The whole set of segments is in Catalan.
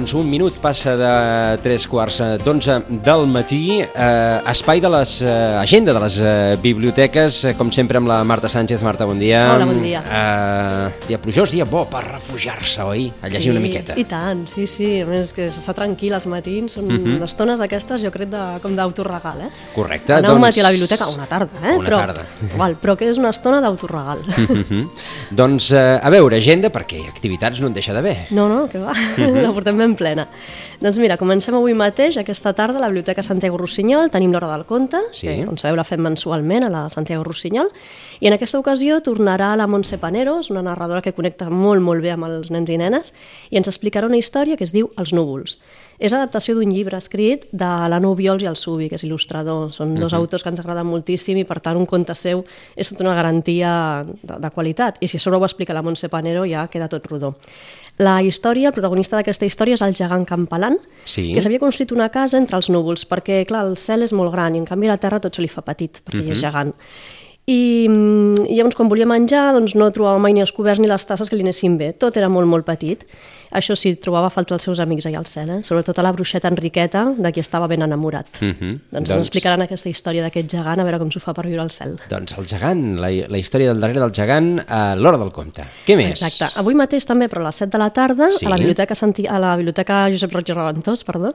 Doncs un minut passa de tres quarts d'onze del matí. Eh, espai de les... Eh, agenda de les eh, biblioteques, eh, com sempre amb la Marta Sánchez. Marta, bon dia. Hola, bon dia. Eh, dia plujós, dia bo per refugiar-se, oi? A llegir sí, una miqueta. I tant, sí, sí. A més que s'està tranquil als matins, són uh Mhm. -huh. estones aquestes, jo crec, de, com d'autoregal, eh? Correcte, Anar un doncs- matí a la biblioteca, una tarda, eh? Una però, tarda. Igual, però que és una estona d'autoregal. Mhm. doncs, eh, a veure, agenda, perquè activitats no en deixa d'haver. No, no, que va, Mhm. la portem ben plena. Doncs mira, comencem avui mateix, aquesta tarda, a la Biblioteca Santiago Rossinyol, tenim l'Hora del Conte, Sí. que, com sabeu, la fem mensualment a la Santiago Rossinyol, i en aquesta ocasió tornarà la Montse Panero, és una narradora que connecta molt, molt bé amb els nens i nenes, i ens explicarà una història que es diu Els núvols. És adaptació d'un llibre escrit de l'Anu Viols i el Subi, que és il·lustrador. Són dos autors que ens agraden moltíssim i, per tant, un conte seu és tota una garantia de, de qualitat. I si a sobre ho explica la Montse Panero ja queda tot rodó. La història, el protagonista d'aquesta història és el gegant Campalan, Sí. que s'havia construït una casa entre els núvols, perquè, clar, el cel és molt gran i, en canvi, la terra tot se li fa petit, perquè uh -huh. és gegant. I, mm, I llavors, quan volia menjar, doncs no trobava mai ni els coberts ni les tasses que li anessin bé. Tot era molt, molt petit. Això sí, trobava a falta els seus amics allà al cel, eh? sobretot a la bruixeta Enriqueta, de qui estava ben enamorat. Mhm. Doncs, Doncs- ens explicaran aquesta història d'aquest gegant, a veure com s'ho fa per viure al cel. Doncs el gegant, la, la història del darrere del gegant a l'hora del conte. Què més? Exacte. Avui mateix també, però a les 7 de la tarda, Sí. a, la biblioteca Santi... a la biblioteca Josep Roig i Reventós, perdó,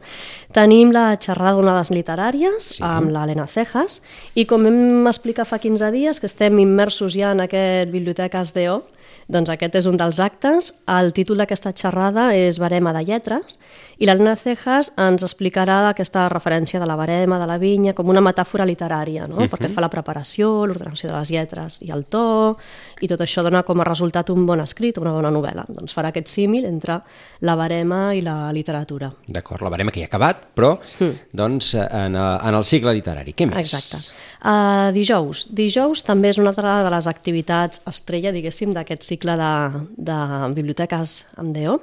tenim la xerrada d'onades literàries Sí. amb l'Helena Cejas i com vam explicar fa 15 dies que estem immersos ja en aquest Biblioteques DO, doncs aquest és un dels actes. El títol d'aquesta xerrada és Barema de lletres i l'Helena Cejas ens explicarà aquesta referència de la barema, de la vinya, com una metàfora literària, no? perquè fa la preparació, l'ordenació de les lletres i el to, i tot això dona com a resultat un bon escrit, una bona novel·la. Doncs farà aquest símil entre la barema i la literatura. D'acord, la barema que ja ha acabat, però doncs, en, el, en el cicle literari. Què més? Exacte. Uh, dijous. Dijous també és una altra de les activitats estrella, diguéssim, d'aquest cicle de, de biblioteques amb DO.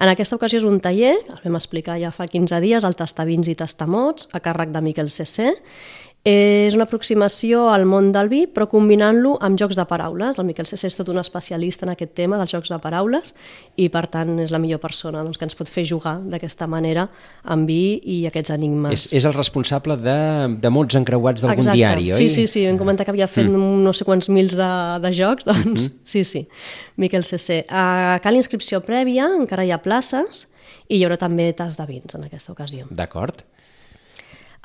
En aquesta ocasió és un taller, el vam explicar ja fa 15 dies, el Tastavins i Tastamots, a càrrec de Miquel CC. És una aproximació al món del vi, però combinant-lo amb jocs de paraules. El Miquel CC és tot un especialista en aquest tema dels jocs de paraules i, per tant, és la millor persona doncs, que ens pot fer jugar d'aquesta manera amb vi i aquests enigmes. És, és el responsable de, de mots encreuats d'algun diari, oi? Sí, sí, sí, vam comentar que havia fet mm. no sé quants mils de, de jocs, doncs Mhm. sí, sí, Miquel CC. Uh, cal inscripció prèvia, encara hi ha places, i hi haurà també tas de vins en aquesta ocasió. D'acord.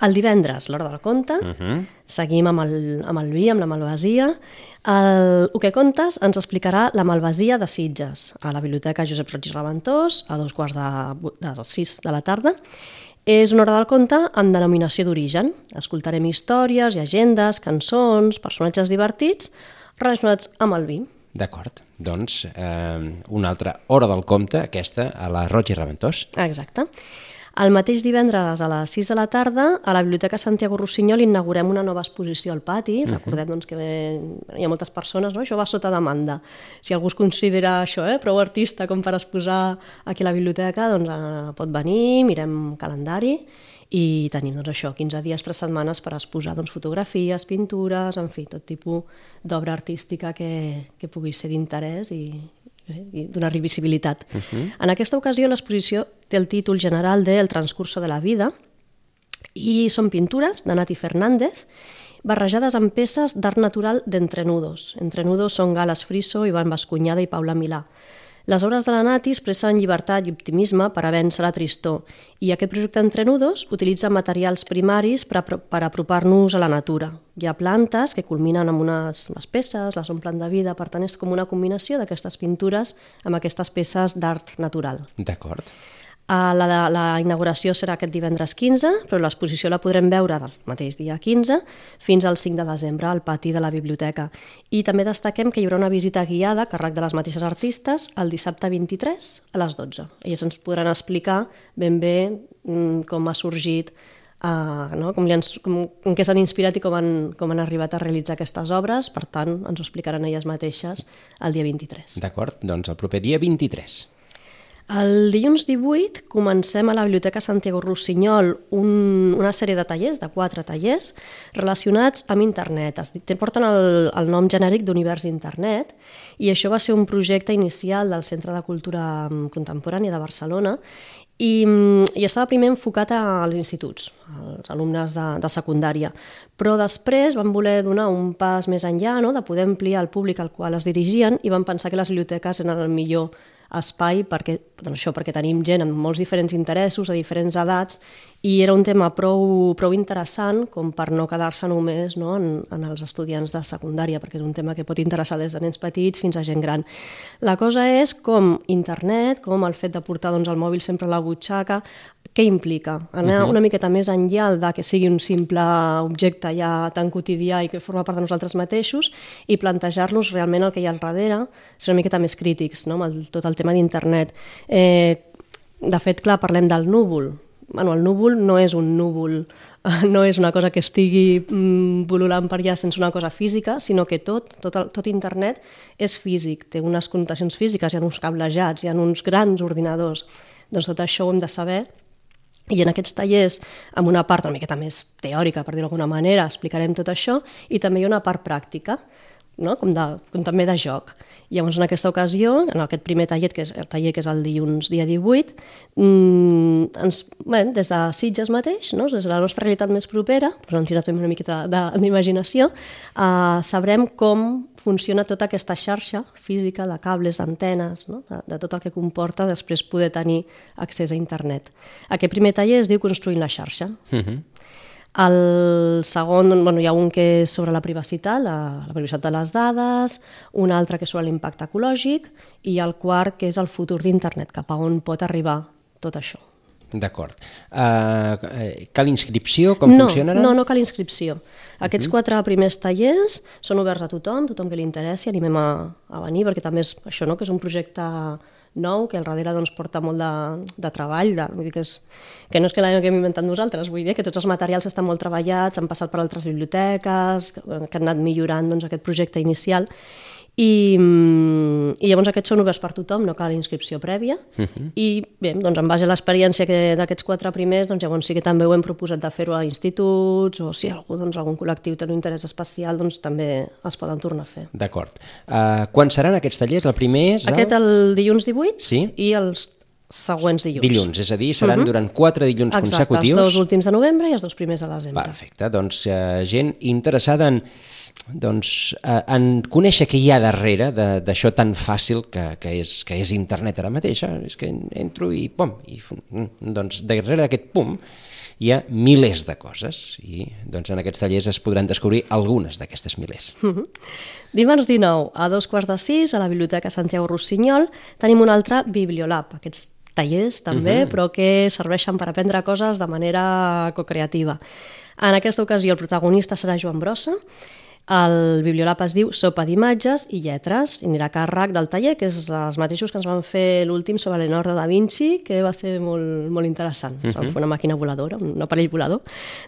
El divendres, l'hora del conte, uh Mhm. -huh. seguim amb el, amb el vi, amb la malvasia. El Ho que contes ens explicarà la malvasia de Sitges, a la Biblioteca Josep Roig i Reventós, a dos quarts de, de sis de la tarda. És una hora del conte en denominació d'origen. Escoltarem històries, llegendes, cançons, personatges divertits relacionats amb el vi. D'acord. Doncs eh, una altra hora del compte, aquesta, a la Roig i Reventós. Exacte. El mateix divendres a les 6 de la tarda a la Biblioteca Santiago Rossinyol inaugurem una nova exposició al pati. Recordem doncs, que hi ha moltes persones, no? això va sota demanda. Si algú es considera això, eh, prou artista com per exposar aquí a la biblioteca, doncs eh, pot venir, mirem calendari i tenim doncs, això 15 dies, 3 setmanes per exposar doncs, fotografies, pintures, en fi, tot tipus d'obra artística que, que pugui ser d'interès i, eh, i donar-li visibilitat. Uh -huh. En aquesta ocasió l'exposició té el títol general de El transcurso de la vida i són pintures de Nati Fernández barrejades amb peces d'art natural d'Entrenudos. Entrenudos són Gales Friso, Ivan Bascunyada i Paula Milà. Les obres de la Nati expressen llibertat i optimisme per a vèncer la tristor i aquest projecte entre nudos utilitza materials primaris per, per apropar-nos a la natura. Hi ha plantes que culminen amb unes, unes peces, les omplen de vida, per tant és com una combinació d'aquestes pintures amb aquestes peces d'art natural. D'acord. Uh, la, la, la inauguració serà aquest divendres 15, però l'exposició la podrem veure del mateix dia 15 fins al 5 de desembre al pati de la biblioteca. I també destaquem que hi haurà una visita guiada a càrrec de les mateixes artistes el dissabte 23 a les 12. Elles ens podran explicar ben bé mm, com ha sorgit Uh, no? com, li han, com, com què s'han inspirat i com han, com han arribat a realitzar aquestes obres, per tant, ens ho explicaran elles mateixes el dia 23. D'acord, doncs el proper dia 23. El dilluns 18 comencem a la Biblioteca Santiago Rossinyol un, una sèrie de tallers, de quatre tallers, relacionats amb internet. Es porten el, el nom genèric d'Univers Internet i això va ser un projecte inicial del Centre de Cultura mm, Contemporània de Barcelona i, mm, i estava primer enfocat als instituts, als alumnes de, de secundària, però després van voler donar un pas més enllà, no? de poder ampliar el públic al qual es dirigien i van pensar que les biblioteques eren el millor espai perquè, doncs això, perquè tenim gent amb molts diferents interessos, a diferents edats, i era un tema prou, prou interessant com per no quedar-se només no, en, en els estudiants de secundària, perquè és un tema que pot interessar des de nens petits fins a gent gran. La cosa és com internet, com el fet de portar doncs, el mòbil sempre a la butxaca, què implica? Anar uh -huh. una miqueta més enllà de que sigui un simple objecte ja tan quotidià i que forma part de nosaltres mateixos i plantejar-nos realment el que hi ha al darrere, ser una miqueta més crítics no? amb el, tot el tema d'internet. Eh, de fet, clar, parlem del núvol. Bueno, el núvol no és un núvol, no és una cosa que estigui mm, pol·lulant per allà sense una cosa física, sinó que tot, tot, el, tot internet és físic, té unes connotacions físiques, hi ha uns cablejats, hi ha uns grans ordinadors. Doncs tot això ho hem de saber i en aquests tallers, amb una part una miqueta més teòrica, per dir-ho d'alguna manera, explicarem tot això, i també hi ha una part pràctica, no? com, de, com també de joc. Llavors, en aquesta ocasió, en aquest primer taller, que és el taller que és el dilluns dia 18, mmm, ens, bé, des de Sitges mateix, no? des de la nostra realitat més propera, doncs ens hi una miqueta d'imaginació, eh, sabrem com funciona tota aquesta xarxa física de cables, d'antenes, no? de, de tot el que comporta després poder tenir accés a internet. Aquest primer taller es diu Construint la xarxa. Uh -huh. El segon, bueno, hi ha un que és sobre la privacitat, la, la privacitat de les dades, un altre que és sobre l'impacte ecològic i el quart que és el futur d'internet, cap a on pot arribar tot això. D'acord. Uh, cal inscripció? Com no, funcionarà? No, no cal inscripció. Aquests uh -huh. quatre primers tallers són oberts a tothom, tothom que li interessi, animem a, a venir, perquè també és això, no? que és un projecte nou, que al darrere doncs, porta molt de, de treball, de, vull dir que, és, que no és que l'hem inventat nosaltres, vull dir que tots els materials estan molt treballats, han passat per altres biblioteques, que, que han anat millorant doncs, aquest projecte inicial, i, mm, i llavors aquests són oberts per tothom, no cal inscripció prèvia uh -huh. i bé, doncs en base a l'experiència d'aquests quatre primers, doncs llavors sí que també ho hem proposat de fer-ho a instituts o si algú, doncs, algun col·lectiu té un interès especial, doncs també es poden tornar a fer. D'acord. Uh, quan seran aquests tallers? El primer és... El... Aquest el dilluns 18 sí? i els següents dilluns. Dilluns, és a dir, seran uh -huh. durant quatre dilluns Exacte, consecutius. Exacte, els dos últims de novembre i els dos primers de desembre. Perfecte, doncs uh, gent interessada en doncs, eh, en conèixer què hi ha darrere d'això tan fàcil que, que, és, que és internet ara mateix. Eh? És que entro i pum, i, doncs darrere d'aquest pum hi ha milers de coses i doncs, en aquests tallers es podran descobrir algunes d'aquestes milers. Uh -huh. Dimarts 19, a dos quarts de sis, a la Biblioteca Santiago Rossinyol, tenim un altre Bibliolab, aquests tallers també, uh -huh. però que serveixen per aprendre coses de manera co-creativa. En aquesta ocasió el protagonista serà Joan Brossa, el Bibliolab es diu Sopa d'imatges i lletres i anirà a càrrec del taller, que és els mateixos que ens van fer l'últim sobre Leonardo da Vinci, que va ser molt, molt interessant. Uh -huh. Fer una màquina voladora, un aparell volador.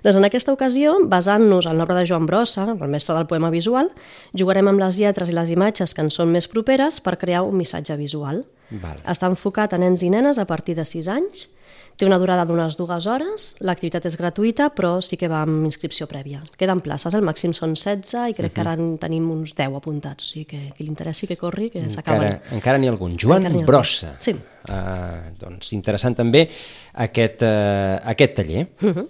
Doncs en aquesta ocasió, basant-nos en l'obra de Joan Brossa, el mestre del poema visual, jugarem amb les lletres i les imatges que ens són més properes per crear un missatge visual. Val. Està enfocat a nens i nenes a partir de 6 anys Té una durada d'unes dues hores, l'activitat és gratuïta, però sí que va amb inscripció prèvia. Queden places, el màxim són 16 i crec uh -huh. que ara en tenim uns 10 apuntats, o sigui que qui li interessi que corri, que s'acaben. Encara n'hi ha algun. Joan ha Brossa. Sí. Uh, doncs interessant també aquest, uh, aquest taller. Uh -huh.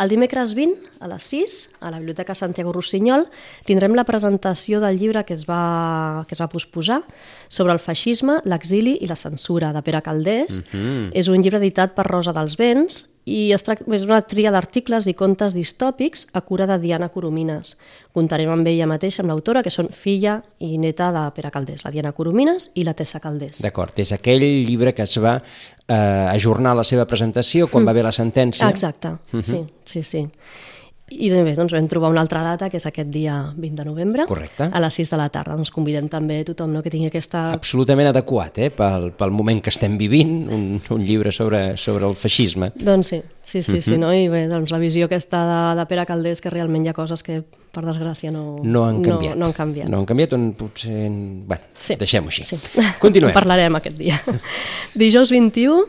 El dimecres 20 a les 6, a la Biblioteca Santiago Rossinyol, tindrem la presentació del llibre que es va, que es va posposar sobre el feixisme, l'exili i la censura, de Pere Caldés. Mm -hmm. És un llibre editat per Rosa dels Vents i es tracta, és una tria d'articles i contes distòpics a cura de Diana Coromines. Contarem amb ella mateixa, amb l'autora, que són filla i neta de Pere Caldés, la Diana Coromines i la Tessa Caldés. D'acord, és aquell llibre que es va eh, ajornar la seva presentació quan mm. va haver la sentència. Exacte, mm -hmm. sí, sí, sí. I bé, doncs vam trobar una altra data, que és aquest dia 20 de novembre, Correcte. a les 6 de la tarda. Doncs convidem també tothom no, que tingui aquesta... Absolutament adequat, eh? pel, pel moment que estem vivint, un, un llibre sobre, sobre el feixisme. Doncs sí, sí, sí, uh -huh. sí mhm. no? i bé, doncs la visió aquesta de, de Pere Caldés, que realment hi ha coses que per desgràcia no, no han canviat. No, no han canviat. No han canviat, on potser... Bueno, sí. deixem-ho així. Sí. Continuem. En parlarem aquest dia. Dijous 21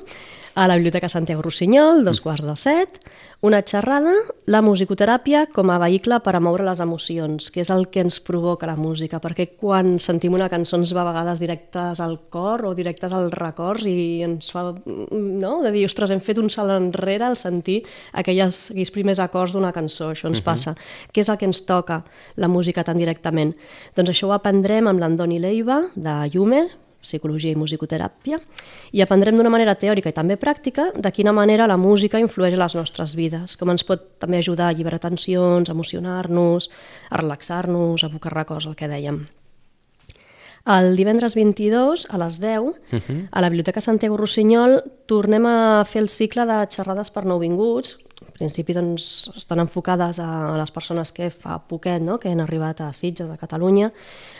a la Biblioteca Santiago Rossinyol, dos quarts de set, una xerrada, la musicoteràpia com a vehicle per a moure les emocions, que és el que ens provoca la música, perquè quan sentim una cançó ens va a vegades directes al cor o directes als records i ens fa, no?, de dir, ostres, hem fet un salt enrere al sentir aquelles, aquells primers acords d'una cançó, això ens uh -huh. passa. Què és el que ens toca la música tan directament? Doncs això ho aprendrem amb l'Andoni Leiva, de Yume, psicologia i musicoteràpia, i aprendrem d'una manera teòrica i també pràctica de quina manera la música influeix a les nostres vides, com ens pot també ajudar a alliberar tensions, a emocionar-nos, a relaxar-nos, a abocar records, el que dèiem. El divendres 22, a les 10, uh -huh. a la Biblioteca Santiago Rossinyol, tornem a fer el cicle de xerrades per nouvinguts, principi doncs, estan enfocades a les persones que fa poquet no? que han arribat a Sitges, a Catalunya.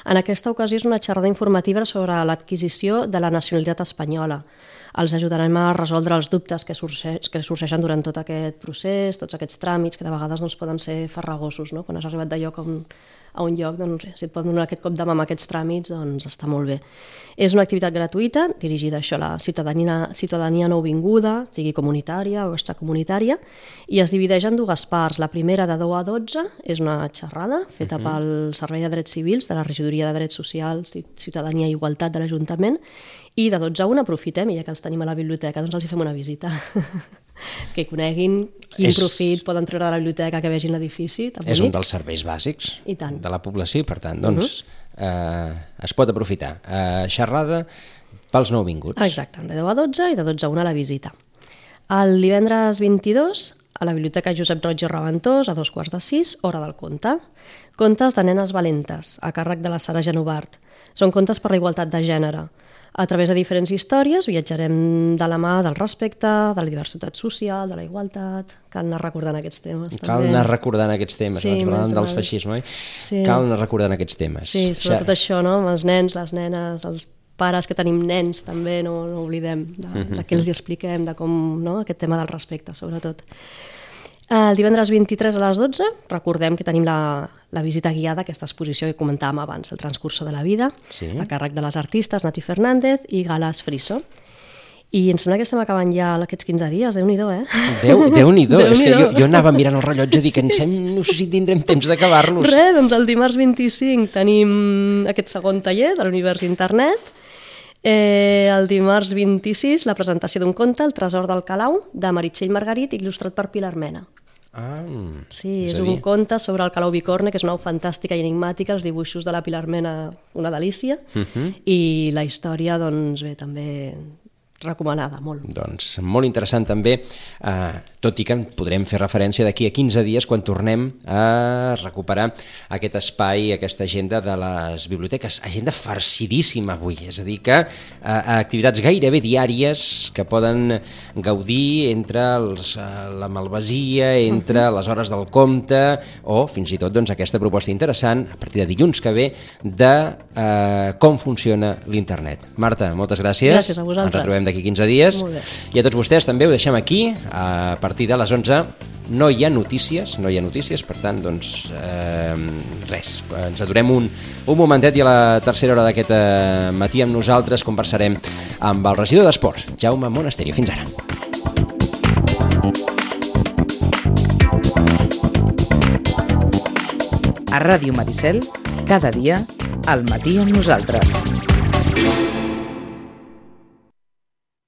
En aquesta ocasió és una xerrada informativa sobre l'adquisició de la nacionalitat espanyola. Els ajudarem a resoldre els dubtes que, sorgeix, que sorgeixen durant tot aquest procés, tots aquests tràmits que de vegades doncs, poden ser farragosos, no? quan has arribat de lloc on a un lloc, doncs, si et pot donar aquest cop de mà amb aquests tràmits, doncs està molt bé. És una activitat gratuïta, dirigida això a la ciutadania, ciutadania nouvinguda, sigui comunitària o extracomunitària, i es divideix en dues parts. La primera, de 10 a 12, és una xerrada feta uh -huh. pel Servei de Drets Civils de la Regidoria de Drets Socials, Ciutadania i Igualtat de l'Ajuntament, i de 12 a 1 aprofitem, i ja que els tenim a la biblioteca, doncs els hi fem una visita. que coneguin quin és... profit poden treure de la biblioteca, que vegin l'edifici. És un dels serveis bàsics I tant. de la població i, per tant, doncs, uh -huh. eh, es pot aprofitar. Eh, xerrada pels nouvinguts. Exacte, de 10 a 12 i de 12 a 1 a la visita. El divendres 22, a la Biblioteca Josep Roig i Reventós, a dos quarts de sis, hora del conte. Contes de nenes valentes, a càrrec de la Sara Genovart. Són contes per la igualtat de gènere. A través de diferents històries viatjarem de la mà del respecte, de la diversitat social, de la igualtat... Cal anar recordant aquests temes. Cal també. anar recordant aquests temes, sí, abans parlàvem del feixisme, oi? Sí. Cal anar recordant aquests temes. Sí, sobretot Xa... això, no? Amb els nens, les nenes, els pares que tenim nens també, no, no oblidem de, de què els expliquem, de com, no? aquest tema del respecte, sobretot. El divendres 23 a les 12 recordem que tenim la, la visita guiada, aquesta exposició que comentàvem abans, el transcurso de la vida, sí. a càrrec de les artistes Nati Fernández i Galas Friso. I em sembla que estem acabant ja aquests 15 dies, déu nhi eh? Déu, déu nhi és que jo, jo anava mirant el rellotge i dic, en sem, no sé si tindrem temps d'acabar-los. Res, doncs el dimarts 25 tenim aquest segon taller de l'univers internet, Eh, el dimarts 26, la presentació d'un conte, El tresor del Calau, de Meritxell Margarit, il·lustrat per Pilar Mena. Ah, sí, és, és un conte sobre el Calau Bicorne, que és una au fantàstica i enigmàtica, els dibuixos de la Pilar Mena, una delícia, uh -huh. i la història, doncs bé, també recomanada, molt. Doncs molt interessant també, eh, tot i que podrem fer referència d'aquí a 15 dies quan tornem a recuperar aquest espai, aquesta agenda de les biblioteques. Agenda farcidíssima avui, és a dir que eh, activitats gairebé diàries que poden gaudir entre els, eh, la malvasia, entre uh -huh. les hores del compte o fins i tot doncs, aquesta proposta interessant a partir de dilluns que ve de eh, com funciona l'internet. Marta, moltes gràcies. Gràcies a vosaltres. Ens retrobem d'aquí 15 dies. I a tots vostès també ho deixem aquí, a partir de les 11 no hi ha notícies, no hi ha notícies, per tant, doncs, eh, res, ens aturem un, un momentet i a la tercera hora d'aquest eh, matí amb nosaltres conversarem amb el regidor d'Esports, Jaume Monasterio. Fins ara. A Ràdio Maricel, cada dia, al matí amb nosaltres.